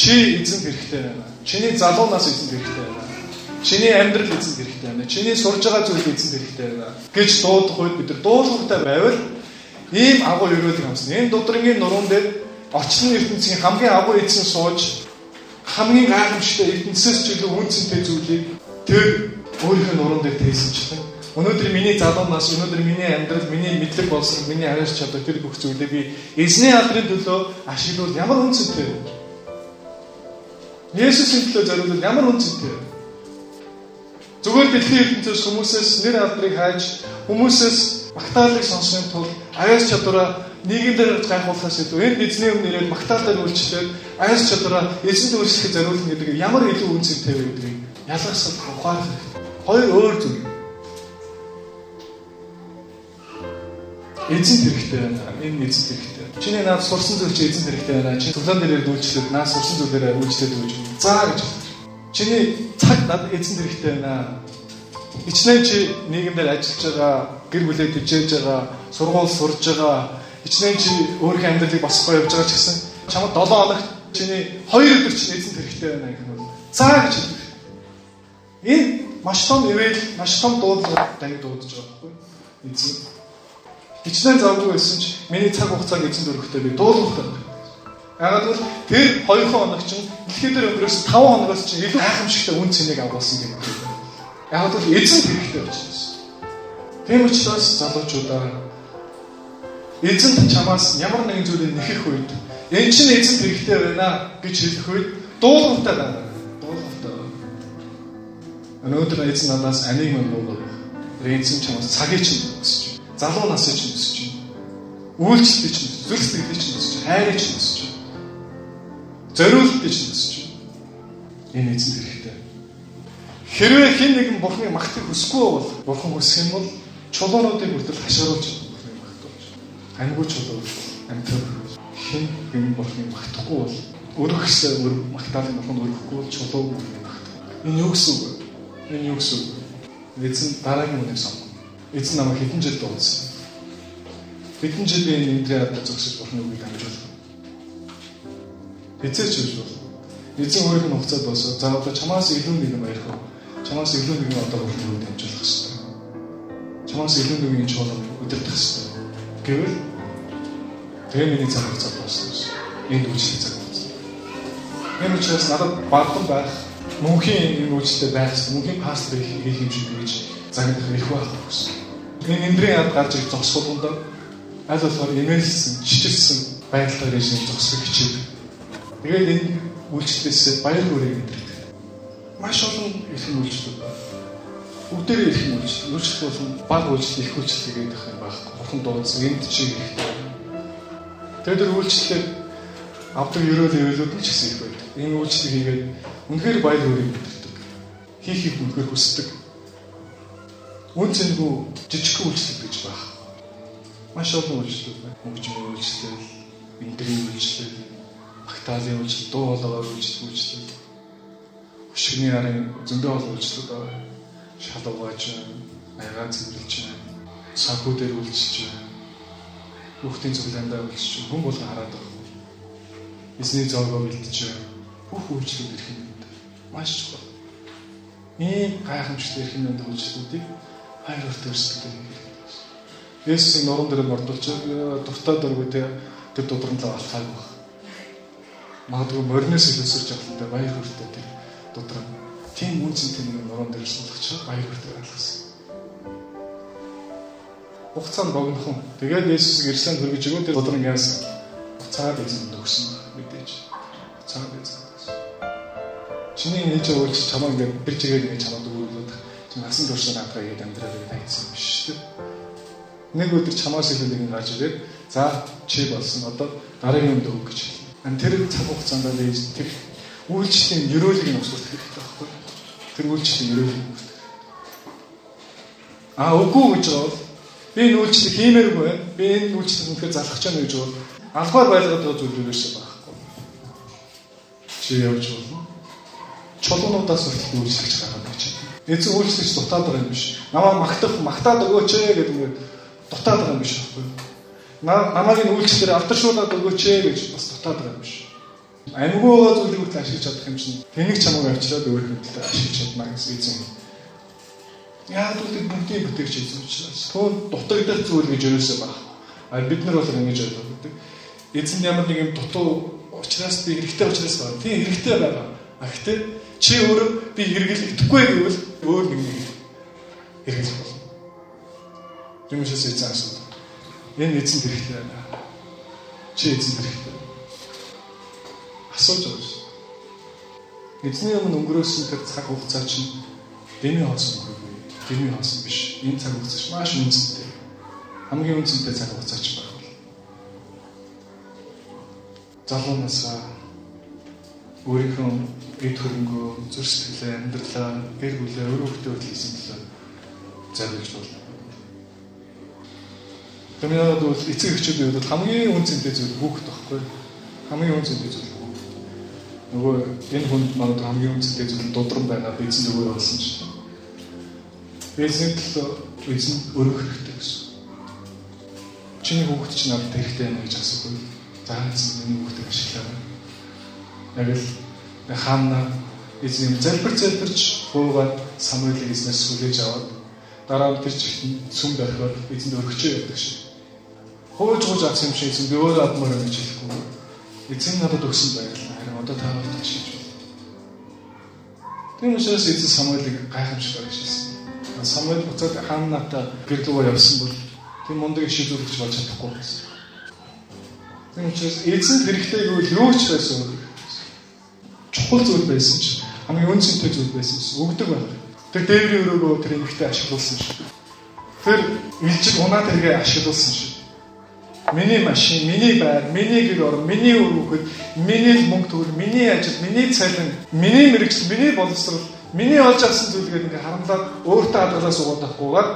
Чи эзэнт хэрэгтэй байна. Чиний залуунаас эзэнт хэрэгтэй байна. Чиний амьдрал эзэнт хэрэгтэй байна. Чиний сурж байгаа зүйл эзэнт хэрэгтэй байна. гэж дуудах үед бид нар дуулууртай байвал ийм агуу өрөөлөг хамсна. Энэ дудрангийн нуруунд дээр орчлон ертөнцийн хамгийн агуу эзэн сууж хамгийн гайхамшигтай ертөнцөөс ч илүү үнцэнтэй зүйлийг тэр өөрийнхөө нуруунд дээр тээсэнчлэн Өнөөдөр миний залуунаас өнөөдөр миний амьдрал, миний мэдлэг болсон, миний аваарч чадвар тэр бүх зүйлээ би эзний алдрын төлөө ашиглавал ямар үнцэнтэй вэ? Есүсийн төлөө зориулвал ямар үнцэнтэй вэ? Зүгээр дэлхийн ертөнцөөс хүмүүсээс нэр алдрыг хайж, хүмүүсээс магтаалыг сонсохын тулд аваарч чадвараа нийгэмдэр гайхуулахаас илүү энэ эзний өмнө ирээд магтаалаар үйлчлээд аваарч чадвараа эзэнд үйлчлэхэд зориулна гэдэг ямар илүү үнцэнтэй вэ гэдгийг ялгасаа тавхаар хоёр эзэн хэрэгтэй байна. Энэ эзэн хэрэгтэй. Чиний наад сурсан зүйл чи эзэн хэрэгтэй байна. Чи цуглаан дээрээ дүүлчлээд наад сурсан зүйлээрээ үйлчлээд өгч заа гэж. Чиний цаг над эзэн хэрэгтэй байна. Ичнээ чи нийгэмдэр ажиллаж байгаа, гэр бүлээ төжээж байгаа, сургууль сурж байгаа, ичнээ чи өөрийнхөө амьдралыг босгоо явж байгаа ч гэсэн чамд 7 хоногт чиний 2 өдөр чинь эзэн хэрэгтэй байна гэх юм. Заа гэж. Энэ маш том ивэл, маш том дуудлага данг дуудаж байгаа байхгүй. Эзэн Хичнээн завгүй байсан ч миний цаг хугацааг эзэн дөрөхтэй би дуулах гэдэг. Ягаад гэвэл тэр 2 хоног чинь дэлхийд дээр өнгөрөөс 5 хоногоос чинь илүү гайхамшигтай үн цэнийг авуулсан гэдэг. Ягаад гэвэл эзэн хэрэгтэй учраас. Тийм учраас залуучуудаа эзэнт чамаас ямар нэгэн зүйлийг нэхэх үед эн чинь эзэнт хэрэгтэй байна гэж хэлэх үед дуулууртай байна. Дуулууртай. Өнөөдөр эзэн надаас анийг мөн нуугав. Эзэн чамаас цагийг чинь өгсөж залуу насыг ч өсөж байна. Үйлчлэлийг ч өсөж, зүрх сэтгэлийг ч өсөж, хайрыг ч өсөж байна. Зориултыг ч өсөж. Энэ эзэн хэрэгтэй. Хэрвээ хэн нэгэн бурхны магтыг хүсэхгүй бол бурхан хүсэх юм бол чулуунуудыг хүртэл хашааруулж бурхныг магтуулж. Амьгүй чулуу амьтар хэн нэгэн бурхныг магтахгүй бол өрөхсө өр магтаалын бурханд өрөхгүй бол чулуу бурхныг магтах. Энэ юу гэсэн үг? Энэ юу гэсэн үг? Эзэн дараагийн үнийг сонгоно эзэн намайг хэдэн жил дуудсан. Хэдэн жил би энэ өндрийн адаа зогсож бурхны үгийг амжуулсан. Эцээч гэж бол. Эзэн өөрийнх нь хугацаад босоо. За одоо чамаас илүү нэгэн баярх уу? Чамаас илүү нэгэн одоо бурхны үгийг амжуулах хэрэгтэй. Чамаас илүү нэгэн чуулга өдөртөх хэрэгтэй. Гэвэл тэгээ миний цаг хугацаа дуусна. Энд үжих цаг хугацаа. Энэ учраас надад бардам байх мөнхийн энэ үйлчлэлтэй байх. Мөнхийн пастор хийх юм шиг гэж загнах их байх гэсэн. Энэ эндрийн яд гарч ирэх зогсуулганд аль болохоор эмээлсэн, чичилсэн байдлаар режим зогсох хичээг. Тэгээд энэ үйлчлэлээс баяр хүрээ мэдэрдэг. Маш олон их үйлчлэл байна. Бүгдээрээ их үйлчлэл. Үйлчлэл болон баг үйлчлэл их үйлчлэл гэдэг юм байхгүй. Бурхан дуудсан энд чи хэрэгтэй. Тэгээд тэр үйлчлэлээр авдаг ерөөл өвлүүд нь ч гэсэн их байдаг. Энэ үйлчлэл хийгээд үнэхээр баяр хүрээ мэдэрдэг. Хийх их үнэхээр хүсдэг үн цэнгүй жижиг үйлчлэл гэж байна. Маш олон үйлчлэл байна. Хөгжмийн үйлчлэл, эндрийн үйлчлэл, багтаалын үйлчлэл, дуу хоолойгоор үйлчлэл, үйлчлэл. Хөшгөний арын зөндөө олон үйлчлэл байна. Шалгуугач, аягаа цэвэрлж. Санхүү дээр үйлчлж. Хүүхдийн цуглаандаа үйлчлж хүн болгон хараад байна. Эзний зоргоо байна. Бүх үйлчлэл ирэх юм. Маш чухал. Ийм гайхамшигт ирэх юм үйлчлэлүүдийг хайр хэрэг. Есүсийн нуруунд дээр мордулж дуртай дөрвөө тэр дудрамлаа алхааг баг. Магадгүй морноос илүүсэрч авалттай баяр хүртэл тэр дудрам. Тийм үнцэнтэй нэг нуруунд дээр суулгach баяр хүртэл алхасан. Хугацаанд богинохон. Тэгээд Есүс Иерусалим хөргөж өгөө тэр дудрам яасан. Хугацаад эзэн өгсөн мэдээж. Хугацаад эзэн. Чиний нээж өгч чамаа ингээд bir чигээр нэг чамаад өгүүлээд насан турш надад гээд амьдрал гэж хайцсан биш шүү дээ. Нэг өдөр чамаас илүү нэгэн гарч ирээд за чи болсон одоо дараагийн өндөө өг гэж хэлнэ. Тэр цаг хугацаанд л тэр үйлчлэлийн ерөөлийг нь усгах хэрэгтэй байхгүй. Тэр үйлчлэлийн ерөөлийг нь А үгүй гэж бол би энэ үйлчлэг хиймээргүй байна. Би энэ үйлчлэг үнэхээр залхах ч юм гэж бол алхаар байлгаад байгаа зүйл юусэн байхгүй. Чи явж болно. Чулуунуудаас хүртэл үйлчлэгч гараад. Эзэн үйлчлэгч дутаад байгаа юм биш. Намаа магтах, магтаад өгөөч ээ гэдэг ингээд дутаад байгаа юм биш байхгүй. Намааг энэ үйлчлэлээр алдаршуулаад өгөөч ээ гэж бас дутаад байгаа юм биш. Амьгүй байгаа зүйлийг хүртэл ашиглаж чадах юм чинь тэнийг чамайг авчираад өөр хөдөлтөд ашиглаж чадна гэсэн эзэн. Яг л бүгдийг бүтээгч эзэн учраас төө дутагдах зүйл гэж ерөөсөө баг. А бид нар бол ингэж ойлгодог. Эзэн ямар нэг юм дутуу учраас би хэрэгтэй учраас байна. Тийм хэрэгтэй байгаа. А гэхдээ чи өөрөө би хэрэгэл идэхгүй гэвэл өөр нэг нэг хэрэгэл болно. Тиймээс эзэн асуудаг. Энэ эзэн хэрэгтэй байна. Чи эзэн хэрэгтэй. Асууж байгаа шүү. Эзний өмнө өнгөрөөсөн тэр цаг хугацаа чинь дэмий хоосон үгүй. Дэмий хоосон биш. Энэ цаг хугацаа чинь маш үнэтэй. Хамгийн үнэтэй цаг хугацаа ч байх бол. Залуунасаа өөрийнхөө эд хөрөнгөө, зүрх сэтгэлээ, амьдралаа, гэр бүлээ, өөр хөлтөө хийсэн төлөө зориулж болно. Тэмээд бол эцэг эхчүүдийн хувьд хамгийн үн цэнтэй зүйл хүүхэд байхгүй. Хамгийн үн цэнтэй зүйл хүүхэд. Нөгөө энэ хүнд манад хамгийн үн цэнтэй зүйл дудран байгаа бэзэн нөгөө болсон ч. Бэзэн л бэзэн өрөх хэрэгтэй гэсэн. Чиний хүүхэд чинь надад хэрэгтэй юм гэж асуув. За эзэн миний хүүхдийг ашиглаа. Яг л хаана эзэн залбир залбирч буугаад Самуэлийг эзнээс сүлээж аваад дараа нь тэр чихэнд сүм дөрөхөөр эзэнд өргөчөө яддаг шиг хөөж хөөж авсан юм шиг эзэн би өөрөө адмаар гэж хэлэхгүй. Эзэн надад өгсөн баярлалаа. Харин одоо та нарт ашиглаж байна. Тийм учраас эзэн Самуэлийг гайхамшиг байшилсан. Самуэль буцаад хааннаатай гэр рүү явсан бол тийм мундаг шийдвэрлэж болж чадахгүй байсан. Тийм учраас эзэнд хэрэгтэй гэвэл юу ч байсан? Чухал зүйл байсан ч хамгийн үнцэнтэй зүйл байсан ч өгдөг байна. Тэр дээврийн өрөөгөө тэр эмэгтэй ашиглуулсан шүү. Тэр илжиг унаа тэргээ ашиглуулсан шүү. Миний машин, миний байр, миний гэр орон, миний өргөхөд, миний мөнгө төгрөг, миний ажил, миний цалин, миний мэрэгч, миний боловсрол, миний олж авсан зүйлгээд ингээ харамлаад өөртөө хадгалаа суугаадахгүйгээр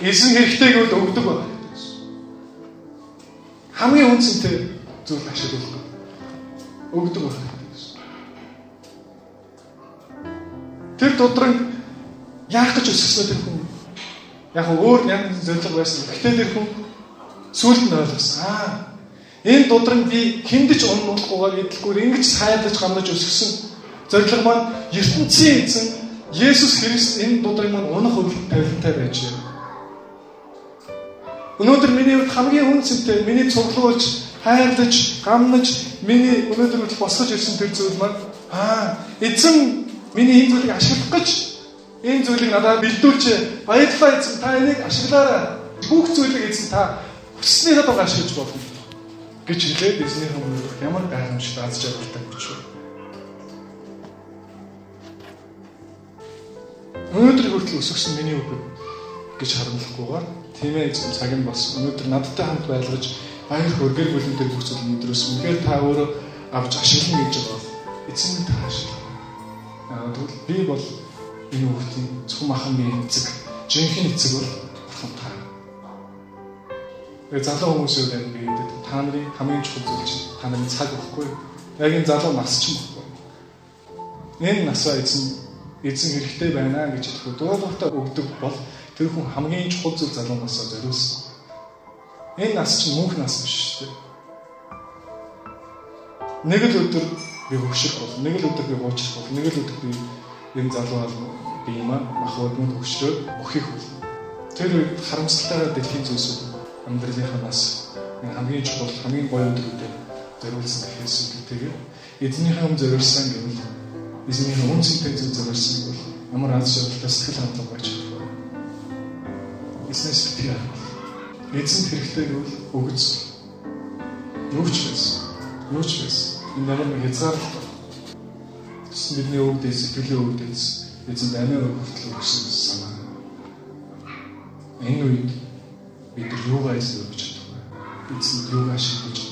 эзэн хэрэгтэй гэвэл өгдөг байна. Хамгийн үнцэнтэй зүйл ашиглах. Өгдөг байна. Тэр додрон яах гэж өсгсөн тэр хүн. Яг өөр яг зөвлөг байсан. Гэхдээ тэр хүн Сүүлд нь ойлгосон. Аа. Энэ дудраг би хиндэж унуулахгүйгээр идэлгүйгээр ингэж сайдаж гамнаж өсгсөн. Зорилго маань ертөнцийн эзэн Есүс Христ энэ дудраг маань унах тавилантай байж байна. Өнөөдөр миний хувьд хамгийн үнцэнтэй миний цуглуулж, хайрлаж, гамнаж, миний өнөөдөр хүртэл босгож ирсэн тэр зүйл маань аа эзэн миний энэ зүйлийг ашиглах гэж энэ зүйлийг надад бэлдүүлж баярлалаа эзэн та энийг ашиглаарай. Бүх зүйлийг эзэн та Хүснээ одоо ашиглаж болно гэж хэлээд эзнийхэн өмнө ямар гайхамшигт аз жаргалтай байна. Өнөөдөр хүртэл өсөсөн миний хүүхэд гэж харамлахгүйгээр тийм ээ эзэн цаг нь болсон. Өнөөдөр надтай хамт байлгаж баяр хөргөр бүлэнтэй бүх зүйл өнөөдрөөс үнэхээр та өөрөө авч ашиглана гэж байгаа. Эзэн та ашиглана. Аа тэгвэл би бол энэ хүүхдийн зөвхөн махны эцэг, жинхэнэ эцэг бол бурхан та. Тэгээ залуу хүмүүсүүд яг би гэдэг та нарын хамгийн чухал зүйл чинь та нарын цаг байхгүй юу? Яг энэ залуу нас ч юм байхгүй. Энэ насаа эзэн эзэн хэрэгтэй байна гэж хэлэхэд дуулууртаа өгдөг бол тэр хүн хамгийн чухал зүйл залуу насаа зориулсан. Энэ нас чинь мөнх нас биш шүү дээ. Нэг л өдөр би хөвших бол, нэг л өдөр би гоочих бол, нэг л өдөр би энэ залуу би юм аа мах өдмөд хөвшрөөд өхих бол. Тэр үед харамсалтайгаар дэлхийн зүйлсүүд амьдралынхаа бас хамгийн чухал хамгийн гоё өдрүүдэд зориулсан гэхээс үлдээгээр эзнийхээ өмнө зориулсан гэвэл эзнийхээ үнцэнтэй зүйл зориулсан бол ямар аз жаргалтай сэтгэл хангалуун байж болох вэ? Эзнээс битгий эзэн хэрэгтэй гэвэл өгөц юу ч байсан юу ч байсан энэ хязгаарлалт гэсэн бидний өвдөж сэтгэлийн өвдөж эзэн амиа өгөхлөө өгсөн санаа. Энэ үед бид юу байж өгч чадах вэ? Эцэг юу ашиглаж